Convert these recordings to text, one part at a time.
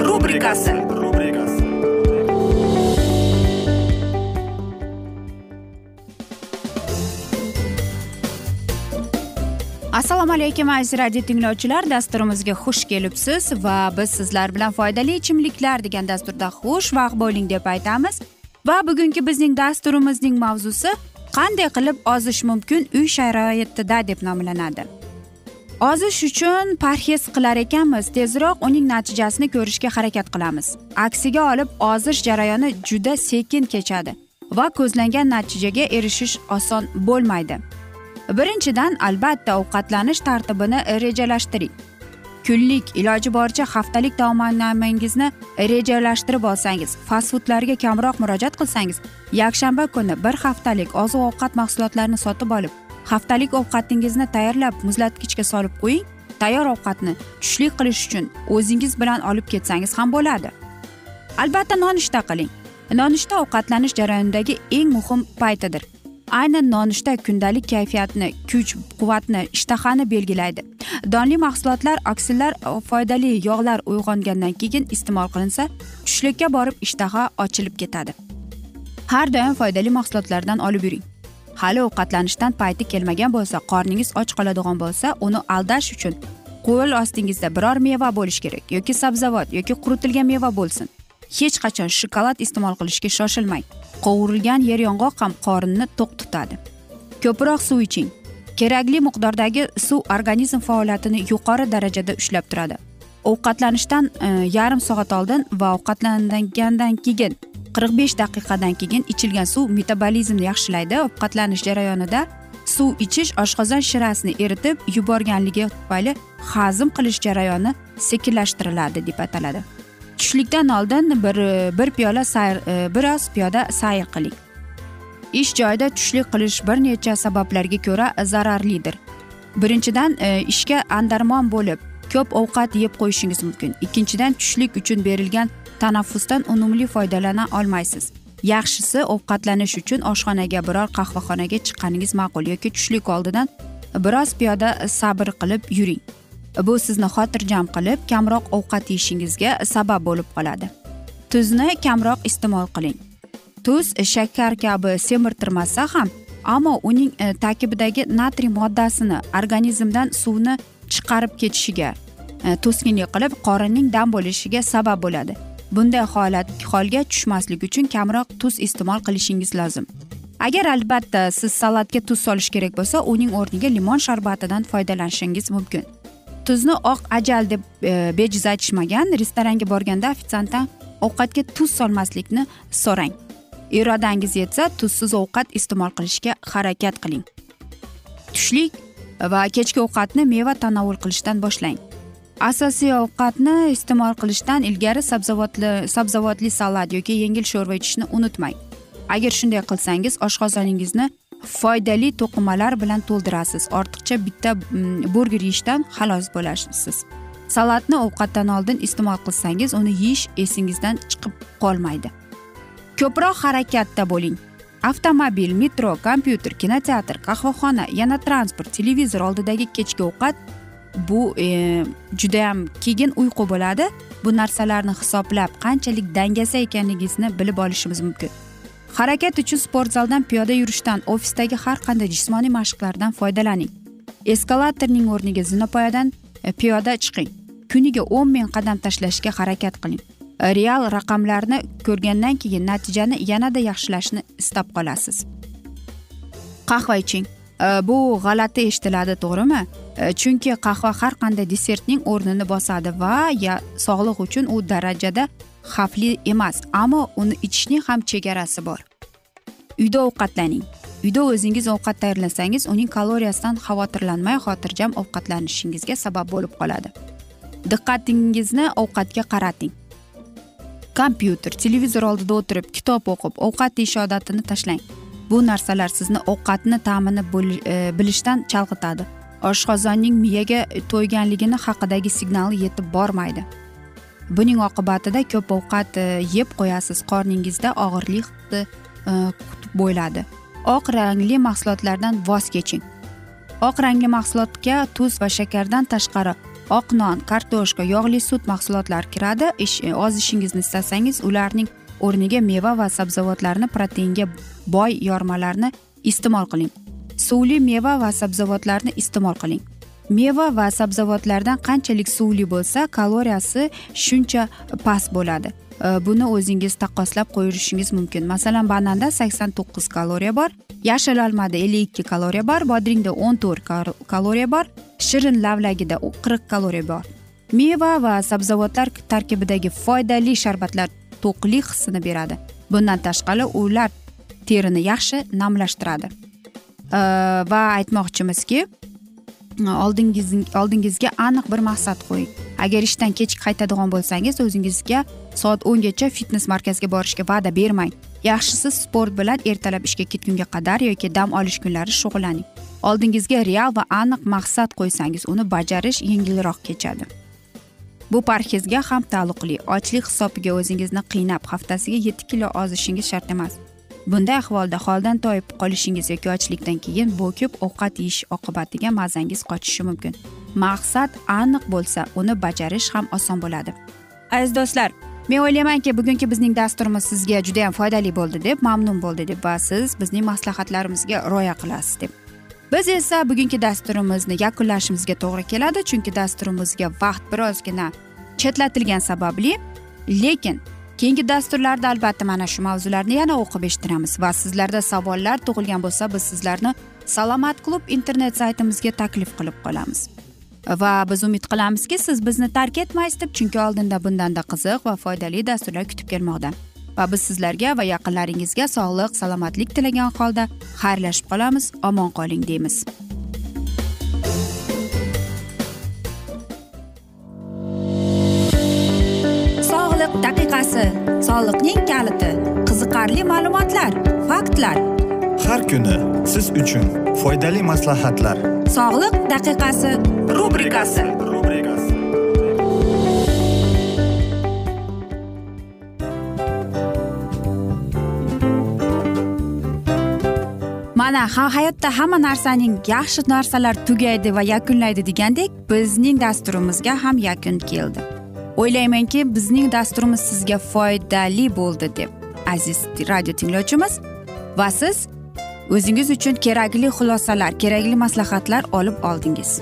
rubrikasi assalomu alaykum aziz radio tinglovchilar. Dasturimizga xush kelibsiz va biz sizlar bilan foydali ichimliklar degan dasturda xushvaqt bo'ling deb aytamiz. Va bugungi bizning dasturimizning mavzusi qanday qilib ozish mumkin uy sharoitida deb nomlanadi. Ozish uchun parhez qilar ekanmiz. Tezroq uning natijasini ko'rishga harakat qilamiz. Aksiga olib ozish jarayoni juda sekin kechadi va ko'zlangan natijaga erishish oson bo'lmaydi. Birinchidan albatta ovqatlanish tartibini rejalashtiring. Kunlik iloji boricha haftalik taomnomangizni rejalashtirib olsangiz fast foodlarga kamroq murojaat qilsangiz yakshanba kuni bir haftalik oziq ovqat mahsulotlarini sotib olib haftalik ovqatingizni tayyorlab muzlatgichga solib qo'ying. Tayyor ovqatni tushlik qilish uchun o'zingiz bilan olib ketsangiz ham bo'ladi. Albatta nonushta qiling. Nonushta ovqatlanish jarayonidagi eng muhim paytidir. Aynan nonushta kundalik kayfiyatni kuch quvvatni ishtahani belgilaydi. Donli mahsulotlar oksillar e, foydali yog'lar uyg'ongandan keyin iste'mol qilinsa tushlikka borib ishtaha ochilib ketadi. Har doim foydali mahsulotlardan olib yuring. Hali ovqatlanishdan payti kelmagan bo'lsa qorningiz och qoladigan bo'lsa uni aldash uchun qo'l ostingizda biror meva bo'lishi kerak yoki sabzavot yoki quritilgan meva bo'lsin. Hech qachon shokolad iste'mol qilishga shoshilmang. Qovurilgan yer yong'oq ham qorinni to'q tutadi. Ko'proq suv iching. Kerakli miqdordagi suv organizm faoliyatini yuqori darajada ushlab turadi. Ovqatlanishdan e, yarim soat oldin va ovqatlangandan keyin qirq besh daqiqadan keyin ichilgan suv metabolizmni yaxshilaydi. Ovqatlanish jarayonida suv ichish oshqozon shirasini eritib yuborganligi tufayli hazm qilish jarayoni sekinlashtiriladi deb ataladi. Tushlikdan oldin bir bir piyola sayr e, biroz piyoda sayr qiling. Ish joyida tushlik qilish bir necha sabablarga ko'ra zararlidir. Birinchidan e, ishga andarmon bo'lib ko'p ovqat yeb qo'yishingiz mumkin. Ikkinchidan tushlik uchun berilgan tanaffusdan unumli foydalana olmaysiz. Yaxshisi ovqatlanish uchun oshxonaga biror qahvaxonaga chiqqaningiz ma'qul yoki tushlik oldidan biroz piyoda sabr qilib yuring. Bu sizni xotirjam qilib kamroq ovqat yeyishingizga sabab bo'lib qoladi. Tuzni kamroq iste'mol qiling. Tuz shakar kabi semirtirmasa ham ammo uning e, tarkibidagi natriy moddasini organizmdan suvni chiqarib ketishiga e, to'sqinlik qilib qorinning dam bo'lishiga sabab bo'ladi. Bunday holat holga tushmaslik uchun kamroq tuz iste'mol qilishingiz lozim. Agar albatta siz salatga tuz solish kerak bo'lsa uning o'rniga limon sharbatidan foydalanishingiz mumkin. Tuzni oq ajal deb e, bejiz aytishmagan restoranga borganda ofitsiantdan ovqatga tuz solmaslikni so'rang. Irodangiz yetsa tuzsiz ovqat iste'mol qilishga harakat qiling. Tushlik va kechki ovqatni meva tanovul qilishdan boshlang. Asosiy ovqatni iste'mol qilishdan ilgari sabzavotli sabzavotli salat yoki yengil sho'rva ichishni unutmang. Agar shunday qilsangiz oshqozoningizni foydali to'qimalar bilan to'ldirasiz. Ortiqcha bitta mm, burger yeyishdan xalos bo'lasiz. Salatni ovqatdan oldin iste'mol qilsangiz uni yeyish esingizdan chiqib qolmaydi. Ko'proq harakatda bo'ling. Avtomobil metro kompyuter kinoteatr qahvaxona yana transport televizor oldidagi kechki ovqat bu e, judayam keyin uyqu bo'ladi. Bu narsalarni hisoblab qanchalik dangasa ekanligingizni bilib olishimiz mumkin. Harakat uchun sport zaldan piyoda yurishdan ofisdagi har qanday jismoniy mashqlardan foydalaning. Eskalatorning o'rniga zinapoyadan e, piyoda chiqing. Kuniga o'n ming qadam tashlashga harakat qiling. E, real raqamlarni ko'rgandan keyin natijani yanada yaxshilashni istab qolasiz. Qahva iching. Bu g'alati eshitiladi to'g'rimi? Chunki qahva har qanday desertning o'rnini bosadi va sog'liq uchun u darajada xavfli emas ammo uni ichishning ham chegarasi bor. Uyda ovqatlaning. Uyda o'zingiz ovqat tayyorlasangiz uning kaloriyasidan xavotirlanmay xotirjam ovqatlanishingizga sabab bo'lib qoladi. Diqqatingizni ovqatga qarating. Kompyuter televizor oldida o'tirib kitob o'qib ovqat yeyish odatini tashlang. Bu narsalar sizni ovqatni ta'mini e, bilishdan chalg'itadi. Oshqozonning miyaga to'yganligini haqidagi signali yetib bormaydi. Buning oqibatida ko'p ovqat e, yeb qo'yasiz qorningizda og'irlik e, kutib bo'ladi. Oq rangli mahsulotlardan voz keching. Oq rangli mahsulotga tuz va shakardan tashqari oq non kartoshka yog'li sut mahsulotlari kiradi. E, ozishingizni istasangiz ularning o'rniga meva va sabzavotlarni proteinga boy yormalarni iste'mol qiling. Suvli meva va sabzavotlarni iste'mol qiling. Meva va sabzavotlardan qanchalik suvli bo'lsa kaloriyasi shuncha past bo'ladi. E, buni o'zingiz taqqoslab qo'yishingiz mumkin. Masalan bananda sakson to'qqiz kaloriya bor. Yashil olmada ellik ikki kaloriya bor bodringda o'n to'rt kaloriya bor shirin lavlagida qirq kaloriya bor. Meva va sabzavotlar tarkibidagi foydali sharbatlar to'qlik hissini beradi. Bundan tashqari ular terini yaxshi namlashtiradi. Va aytmoqchimizki oldingiz oldingizga aniq bir maqsad qo'ying. Agar ishdan kech qaytadigan bo'lsangiz o'zingizga soat o'ngacha fitnes markaziga borishga va'da bermang. Yaxshisi sport bilan ertalab ishga ketgunga qadar yoki dam olish kunlari shug'ullaning oldingizga real va aniq maqsad qo'ysangiz uni bajarish yengilroq kechadi. Bu parhezga ham taalluqli. Ochlik hisobiga o'zingizni qiynab haftasiga yetti kilo ozishingiz shart emas. Bunday ahvolda holdan toyib qolishingiz yoki ochlikdan keyin bo'kib ovqat yeyish oqibatiga mazangiz qochishi mumkin. Maqsad aniq bo'lsa uni bajarish ham oson bo'ladi. Aziz do'stlar men o'ylaymanki bugungi bizning dasturimiz sizga juda yam foydali bo'ldi deb mamnun bo'ldi deb va siz bizning maslahatlarimizga rioya qilasiz deb. Biz esa bugungi dasturimizni yakunlashimizga to'g'ri keladi chunki dasturimizga vaqt birozgina chetlatilgani sababli lekin keyingi dasturlarda albatta mana shu mavzularni yana o'qib eshittiramiz va sizlarda savollar tug'ilgan bo'lsa biz sizlarni salomat klub internet saytimizga taklif qilib qolamiz. Va biz umid qilamizki siz bizni tark etmaysiz deb chunki oldinda bundanda qiziq va foydali dasturlar kutib kelmoqda. Va biz sizlarga va yaqinlaringizga sog'lik salomatlik tilagan holda xayrlashib qolamiz omon qoling deymiz. Sog'liq daqiqasi soliqning kaliti qiziqarli ma'lumotlar faktlar. Har kuni siz uchun foydali maslahatlar. Sog'liq daqiqasi rubrikasi mana ha hayotda hamma narsaning yaxshi narsalar tugaydi va yakunlaydi degandek bizning dasturimizga ham yakun keldi. O'ylaymanki bizning dasturimiz sizga foydali bo'ldi deb aziz radio tinglovchimiz. Va siz o'zingiz uchun kerakli xulosalar kerakli maslahatlar olib oldingiz.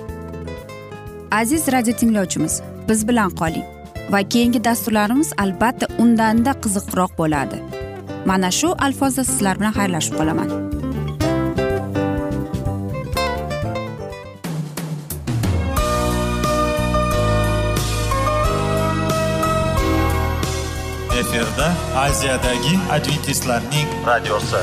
Aziz radio tinglovchimiz biz bilan qoling va keyingi dasturlarimiz albatta undanda qiziqroq bo'ladi. Mana shu alfozda sizlar bilan xayrlashib qolaman. Efirda aziyadagi adventistlarning radiosi.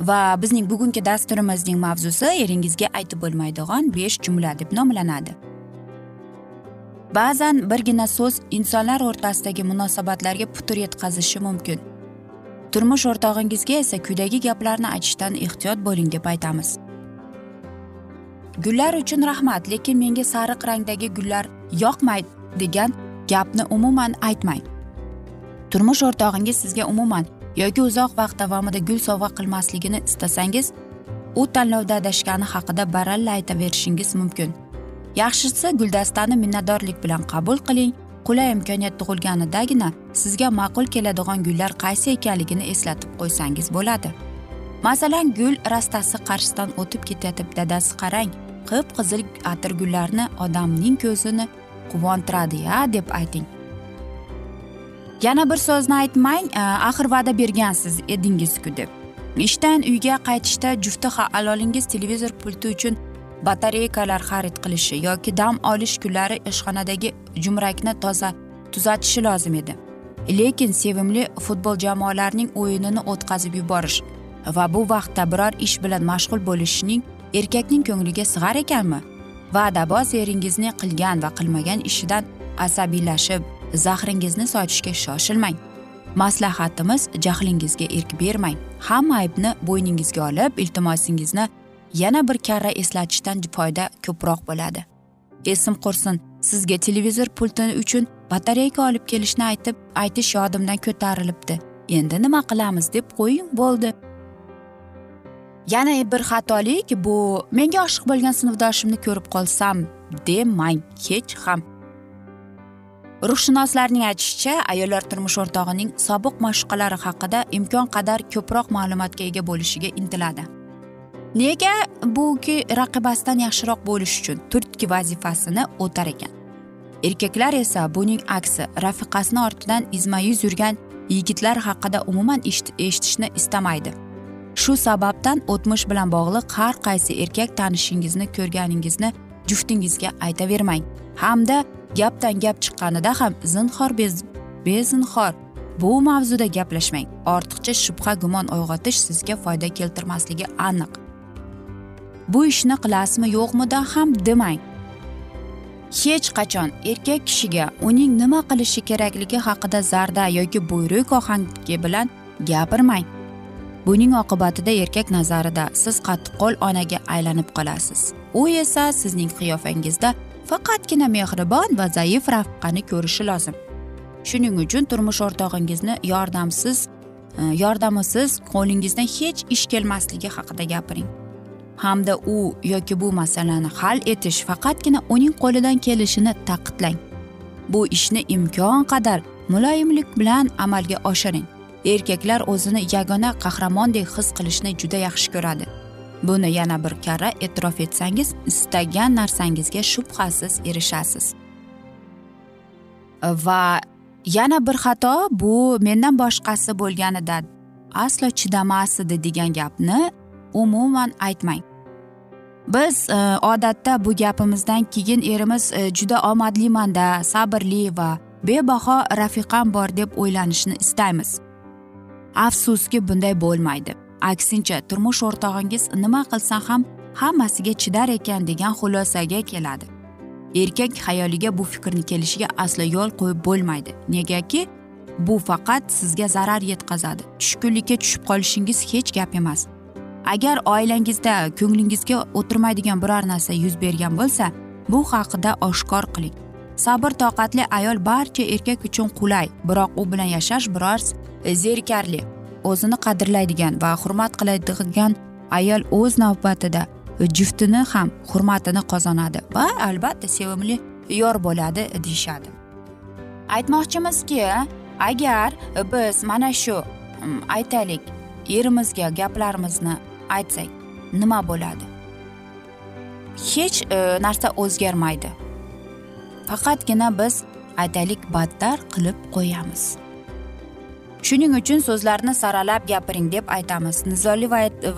Va bizning bugungi dasturimizning mavzusi eringizga aytib bo'lmaydigan besh jumla deb nomlanadi. Ba'zan birgina so'z insonlar o'rtasidagi munosabatlarga putur yetkazishi mumkin. Turmush o'rtog'ingizga esa quyidagi gaplarni aytishdan ehtiyot bo'ling deb aytamiz. Gullar uchun rahmat lekin menga sariq rangdagi gullar yoqmaydi degan gapni umuman aytmang. Turmush o'rtog'ingiz sizga umuman yoki uzoq vaqt davomida gul sovg'a qilmasligini istasangiz u tanlovda adashgani haqida baralla aytaverishingiz mumkin. Yaxshisi guldastani minnatdorlik bilan qabul qiling qulay imkoniyat tug'ilganidagina sizga ma'qul keladigan gullar qaysi ekanligini eslatib qo'ysangiz bo'ladi. Masalan gul rastasi qarshisidan o'tib ketayotib dadasi qarang qip qizil atirgullarni odamning ko'zini quvontiradi ya deb ayting. Yana bir so'zni aytmang e, axir va'da bergansiz edingizku deb ishdan uyga qaytishda jufti alolingiz televizor pulti uchun batareykalar xarid qilishi yoki dam olish kunlari ishxonadagi jumrakni toza tuzatishi lozim edi. Lekin sevimli futbol jamoalarining o'yinini o'tkazib yuborish va bu vaqtda biror ish bilan mashg'ul bo'lishning erkakning ko'ngliga sig'ar ekanmi? Va'daboz eringizni qilgan va qilmagan ishidan asabiylashib zahringizni sochishga shoshilmang. Maslahatimiz jahlingizga erk bermang. Hamma aybni bo'yningizga olib iltimosingizni yana bir karra eslatishdan foyda ko'proq bo'ladi. Esim qursin sizga televizor pulti uchun batareyka olib kelishni aytib aytish yodimdan ko'tarilibdi. Endi nima qilamiz deb qo'ying bo'ldi. Yana bir xatolik bu menga oshiq bo'lgan sinfdoshimni ko'rib qolsam demang hech ham. Ruhshunoslarning aytishicha ayollar turmush o'rtog'ining sobiq mashqalari haqida imkon qadar ko'proq ma'lumotga ega bo'lishiga intiladi. Nega buki raqibasidan yaxshiroq bo'lish uchun turtki vazifasini o'tar ekan? Erkaklar esa buning aksi rafiqasini ortidan izma yuz yurgan yigitlar haqida umuman eshitishni istamaydi. Shu sababdan o'tmish bilan bog'liq har qaysi erkak tanishingizni ko'rganingizni juftingizga aytavermang. Hamda gapdan gap chiqqanida ham zinhor bezinhor. Bu mavzuda gaplashmang. Ortiqcha shubha gumon uyg'otish sizga foyda keltirmasligi aniq. Bu ishni qilasizmi yo'qmida ham demang. Hech qachon erkak kishiga uning nima qilishi kerakligi haqida zarda yoki buyruq ohangi bilan gapirmang. Buning oqibatida erkak nazarida siz qattiqqo'l onaga aylanib qolasiz. U esa sizning qiyofangizda faqatgina mehribon va zaif rafqani ko'rishi lozim. Shuning uchun turmush o'rtog'ingizni yordamsiz e, yordamisiz qo'lingizdan hech ish kelmasligi haqida gapiring. Hamda u yoki bu masalani hal etish faqatgina uning qo'lidan kelishini ta'kidlang bu ishni imkon qadar muloyimlik bilan amalga oshiring. Erkaklar o'zini yagona qahramondek his qilishni juda yaxshi ko'radi. Buni yana bir karra e'tirof etsangiz istagan narsangizga shubhasiz erishasiz. Va yana bir xato bu mendan boshqasi bo'lganida aslo chidamas edi degan gapni umuman aytmang. Biz e, odatda bu gapimizdan keyin erimiz e, juda omadlimanda sabrli va bebaho rafiqam bor deb o'ylanishni istaymiz. Afsuski bunday bo'lmaydi. Aksincha turmush o'rtog'ingiz nima qilsa ham hammasiga chidar ekan degan xulosaga keladi. Erkak xayoliga bu fikrni kelishiga aslo yo'l qo'yib bo'lmaydi. Negaki bu faqat sizga zarar yetkazadi. Tushkunlikka tushib qolishingiz hech gap emas. Agar oilangizda ko'nglingizga o'tirmaydigan biror narsa yuz bergan bo'lsa bu haqida oshkor qiling. Sabr toqatli ayol barcha erkak uchun qulay biroq u bilan yashash biroz zerikarli. O'zini qadrlaydigan va hurmat qiladigan ayol o'z navbatida juftini ham hurmatini qozonadi va albatta sevimli yor bo'ladi deyishadi. Aytmoqchimizki agar biz mana shu mm, aytaylik erimizga gaplarimizni aytsak nima bo'ladi? Hech e, narsa o'zgarmaydi. Faqatgina biz aytaylik battar qilib qo'yamiz. Shuning uchun so'zlarni saralab gapiring deb aytamiz. Nizoli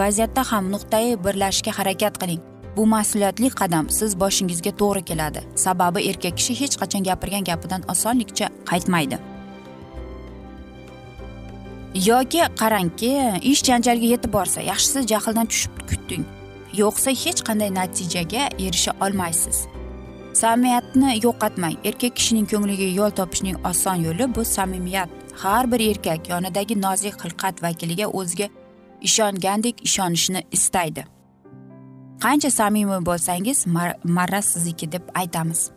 vaziyatda ham nuqtai birlashishga harakat qiling. Bu mas'uliyatli qadam siz boshingizga to'g'ri keladi. Sababi erkak kishi hech qachon gapirgan gapidan osonlikcha qaytmaydi. Yoki qarangki ish janjalga yetib borsa yaxshisi jahldan tushib kuting yo'qsa hech qanday natijaga erisha olmaysiz. Samimiyatni yo'qotmang. Erkak kishining ko'ngliga yo'l topishning oson yo'li bu samimiyat. Har bir erkak yonidagi nozik xilqat vakiliga o'ziga ishongandek ishonishni istaydi. Qancha samimiy bo'lsangiz marra sizniki deb aytamiz.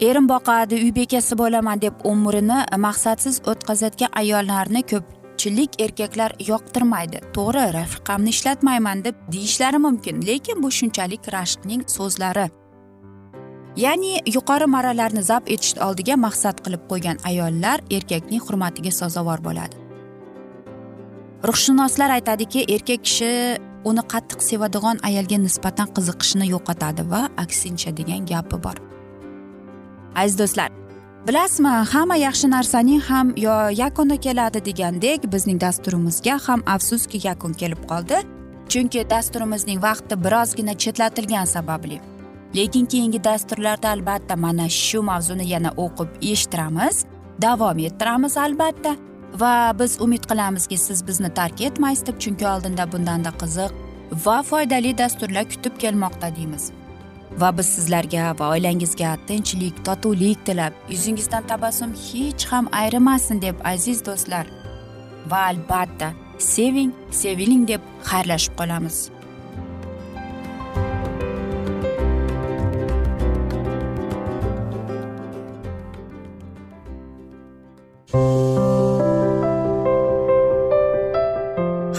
Erim boqadi uy bekasi bo'laman deb umrini maqsadsiz o'tkazayotgan ayollarni ko'pchilik erkaklar yoqtirmaydi. To'g'ri rafiqamni ishlatmayman deb deyishlari mumkin lekin bu shunchalik rashqning so'zlari. Ya'ni yuqori marralarni zabt etish oldiga maqsad qilib qo'ygan ayollar erkakning hurmatiga sazovor bo'ladi. Ruhshunoslar aytadiki erkak kishi uni qattiq sevadigan ayolga nisbatan qiziqishini yo'qotadi va aksincha degan gapi bor. Aziz do'stlar bilasizmi hamma yaxshi narsaning ham yo yakuni keladi degandek bizning dasturimizga ham afsuski yakun kelib qoldi. Chunki dasturimizning vaqti birozgina chetlatilgani sababli. Lekin keyingi dasturlarda albatta mana shu mavzuni yana o'qib eshittiramiz davom ettiramiz albatta. Va biz umid qilamizki siz bizni tark etmaysiz deb chunki oldinda bundanda qiziq va foydali dasturlar kutib kelmoqda deymiz. Va biz sizlarga va oilangizga tinchlik totuvlik tilab yuzingizdan tabassum hech ham ayrimasin deb aziz do'stlar. Va albatta seving seviling deb xayrlashib qolamiz.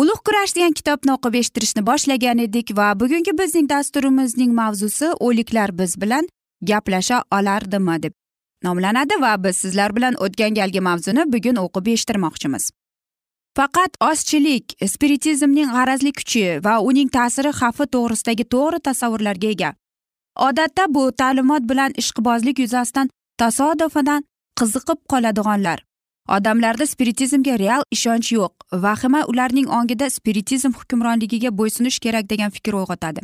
ulug' kurash degan kitobni o'qib eshittirishni boshlagan edik va bugungi bizning dasturimizning mavzusi o'liklar biz bilan gaplasha olardimi deb nomlanadi va biz sizlar bilan o'tgan galgi mavzuni bugun o'qib eshittirmoqchimiz. Faqat ozchilik spiritizmning g'arazli kuchi va uning ta'siri xavfi to'g'risidagi to'g'ri tasavvurlarga ega. Odatda bu ta'limot bilan ishqibozlik yuzasidan tasodifidan qiziqib qoladiganlar. Odamlarda spiritizmga real ishonch yo'q vahima ularning ongida spiritizm hukmronligiga bo'ysunish kerak degan fikr uyg'otadi.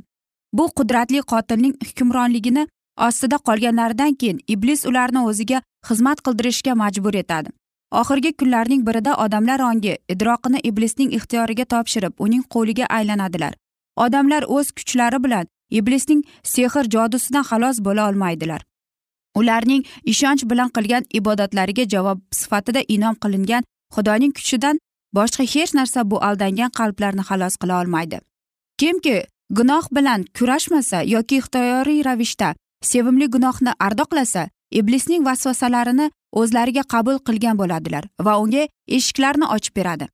Bu qudratli qotilning hukmronligini ostida qolganlaridan keyin iblis ularni o'ziga xizmat qildirishga majbur etadi. Oxirgi kunlarning birida odamlar ongi idroqini iblisning ixtiyoriga topshirib uning qo'liga aylanadilar. Odamlar o'z kuchlari bilan iblisning sehr jodusidan xalos bo'la olmaydilar. Ularning ishonch bilan qilgan ibodatlariga javob sifatida inom qilingan xudoning kuchidan boshqa hech narsa bu aldangan qalblarni xalos qila olmaydi. Kimki gunoh bilan kurashmasa yoki ixtiyoriy ravishda sevimli gunohni ardoqlasa iblisning vasvasalarini o'zlariga qabul qilgan bo'ladilar va unga eshiklarni ochib beradi.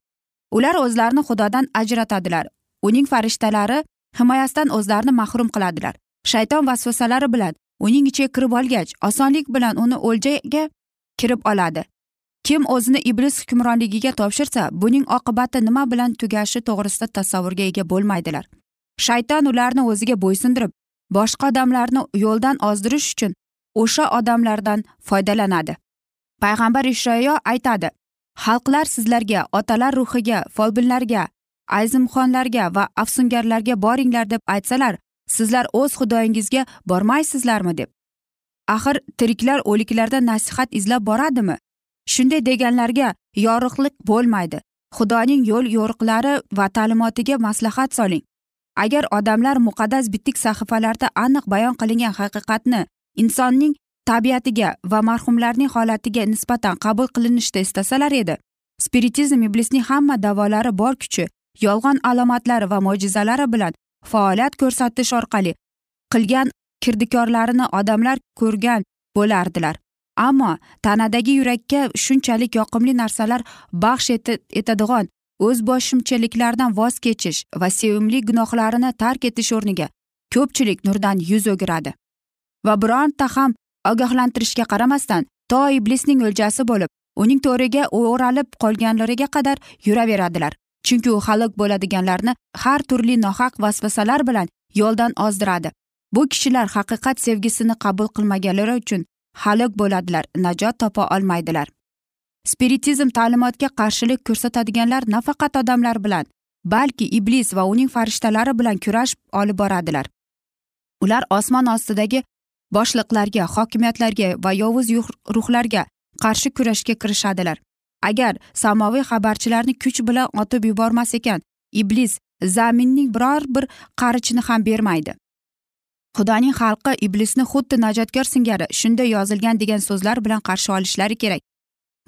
Ular o'zlarini xudodan ajratadilar. Uning farishtalari himoyasidan o'zlarini mahrum qiladilar. Shayton vasvasalari bilan uning ichiga kirib olgach osonlik bilan uni o'ljaga kirib oladi. Kim o'zini iblis hukmronligiga topshirsa buning oqibati nima bilan tugashi to'g'risida tasavvurga ega bo'lmaydilar. Shayton ularni o'ziga bo'ysundirib boshqa odamlarni yo'ldan ozdirish uchun o'sha odamlardan foydalanadi. Payg'ambar ishoyo aytadi xalqlar sizlarga otalar ruhiga folbinlarga azimxonlarga va afsungarlarga boringlar deb aytsalar sizlar o'z xudoyingizga bormaysizlarmi deb. Axir tiriklar o'liklardan nasihat izlab boradimi? Shunday deganlarga yorug'lik bo'lmaydi. Xudoning yo'l yo'riqlari va ta'limotiga maslahat soling. Agar odamlar muqaddas bitik sahifalarda aniq bayon qilingan haqiqatni insonning tabiatiga va marhumlarning holatiga nisbatan qabul qilinishni istasalar edi spiritizm iblisning hamma davolari bor kuchi yolg'on alomatlari va mo'jizalari bilan faoliyat ko'rsatish orqali qilgan kirdikorlarini odamlar ko'rgan bo'lardilar. Ammo tanadagi yurakka shunchalik yoqimli narsalar baxsh etadigan o'zboshimchaliklardan voz kechish va sevimli gunohlarini tark etish o'rniga ko'pchilik nurdan yuz o'giradi. Va bironta ham ogohlantirishga qaramasdan to iblisning o'ljasi bo'lib uning to'riga o'ralib qolganlariga qadar yuraveradilar. Chunki u halok bo'ladiganlarni har turli nohaq vasvasalar bilan yo'ldan ozdiradi. Bu kishilar haqiqat sevgisini qabul qilmaganlari uchun halok bo'ladilar najot topa olmaydilar. Spiritizm ta'limotga qarshilik ko'rsatadiganlar nafaqat odamlar bilan balki iblis va uning farishtalari bilan kurash olib boradilar. Ular osmon ostidagi boshliqlarga hokimiyatlarga va yovuz ruhlarga qarshi kurashga kirishadilar. Agar samoviy xabarchilarni kuch bilan otib yubormas ekan iblis zaminning biror bir qarichini ham bermaydi. Xudoning xalqi iblisni xuddi najotkor singari shunday yozilgan degan so'zlar bilan qarshi olishlari kerak.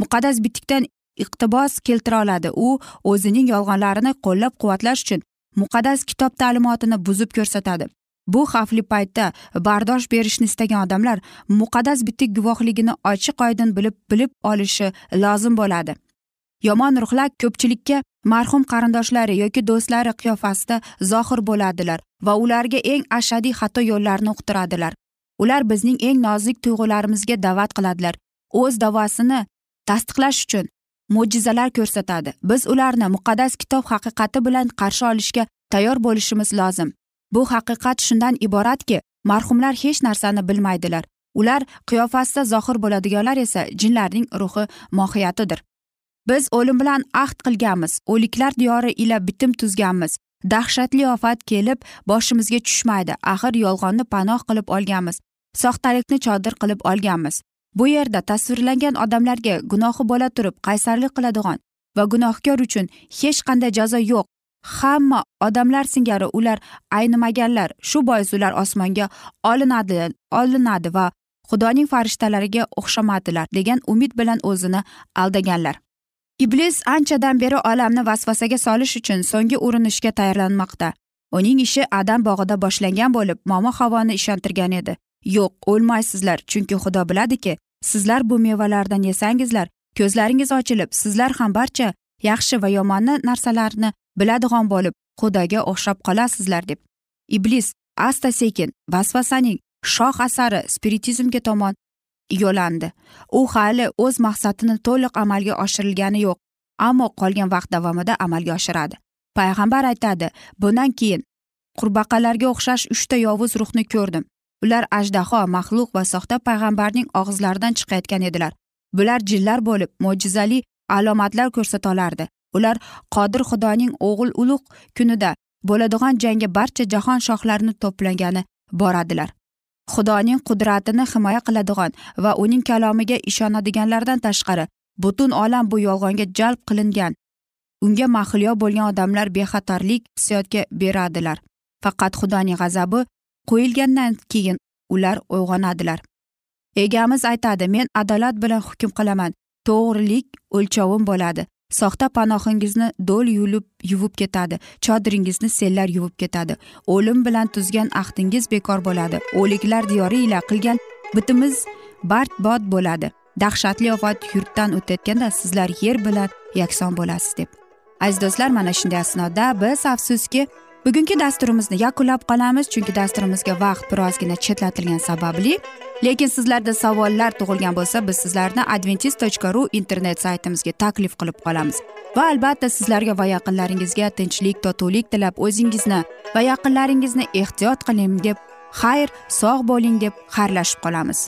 Muqaddas bitikdan iqtibos keltira oladi. U o'zining yolg'onlarini qo'llab quvvatlash uchun muqaddas kitob ta'limotini buzib ko'rsatadi. Bu xavfli paytda bardosh berishni istagan odamlar muqaddas bitik guvohligini ochiq oydin bilib bilib olishi lozim bo'ladi. Yomon ruhlar ko'pchilikka marhum qarindoshlari yoki do'stlari qiyofasida zohir bo'ladilar va ularga eng ashadiy xato yo'llarni uqtiradilar. Ular bizning eng nozik tuyg'ularimizga da'vat qiladilar. O'z davosini tasdiqlash uchun mo'jizalar ko'rsatadi. Biz ularni muqaddas kitob haqiqati bilan qarshi olishga tayyor bo'lishimiz lozim. Bu haqiqat shundan iboratki marhumlar hech narsani bilmaydilar. Ular qiyofasida zohir bo'ladiganlar esa jinlarning ruhi mohiyatidir. Biz o'lim bilan ahd qilganmiz o'liklar diyori ila bitim tuzganmiz. Dahshatli ofat kelib boshimizga tushmaydi axir yolg'onni panoh qilib olganmiz soxtalikni chodir qilib olganmiz. Bu yerda tasvirlangan odamlarga gunohi bo'la turib qaysarlik qiladigan va gunohkor uchun hech qanday jazo yo'q. Hamma odamlar singari ular aynimaganlar. Shu bois ular osmonga olinadi olinadi va xudoning farishtalariga o'xshamadilar degan umid bilan o'zini aldaganlar. Iblis anchadan beri olamni vasvasaga solish uchun so'nggi urinishga tayyorlanmoqda. Uning ishi adam bog'ida boshlangan bo'lib momo havoni ishontirgan edi. Yo'q o'lmaysizlar chunki xudo biladiki sizlar bu mevalardan yesangizlar ko'zlaringiz ochilib sizlar ham barcha yaxshi va yomonni narsalarni biladigan bo'lib xudoga o'xshab qolasizlar deb. Iblis asta sekin vasvasaning shoh asari spiritizmga tomon yo'landi. U hali o'z maqsadini to'liq amalga oshirilgani yo'q ammo qolgan vaqt davomida amalga oshiradi. Payg'ambar aytadi bundan keyin qurbaqalarga o'xshash uchta yovuz ruhni ko'rdim. Ular ajdaho maxluq va soxta payg'ambarning og'izlaridan chiqayotgan edilar. Bular jinlar bo'lib mo'jizali alomatlar ko'rsata olardi. Ular qodir xudoning o'g'il ulug' kunida bo'ladigan jangga barcha jahon shohlarini to'plagani boradilar. Xudoning qudratini himoya qiladigan va uning kalomiga ishonadiganlardan tashqari butun olam bu yolg'onga jalb qilingan unga mahliyo bo'lgan odamlar bexatarlik hissiyotga beradilar. Faqat xudoning g'azabi qo'yilgandan keyin ular uyg'onadilar. Egamiz aytadi men adolat bilan hukm qilaman to'g'rilik o'lchovim bo'ladi. Soxta panohingizni do'l yulib yuvib ketadi. Chodiringizni sellar yuvib ketadi. O'lim bilan tuzgan ahdingiz bekor bo'ladi. O'liklar diyori ila qilgan bitimiz bard bo'ladi. Dahshatli ofat yurtdan o'tayotganda sizlar yer bilan yakson bo'lasiz deb. Aziz do'stlar mana shunday asnoda biz afsuski bugungi dasturimizni yakunlab qolamiz chunki dasturimizga vaqt birozgina chetlatilgani sababli. Lekin sizlarda savollar tug'ilgan bo'lsa biz sizlarni adventis tochka ru internet saytimizga taklif qilib qolamiz. Va albatta sizlarga va yaqinlaringizga tinchlik totuvlik tilab o'zingizni va yaqinlaringizni ehtiyot qiling deb xayr sog' bo'ling deb xayrlashib qolamiz.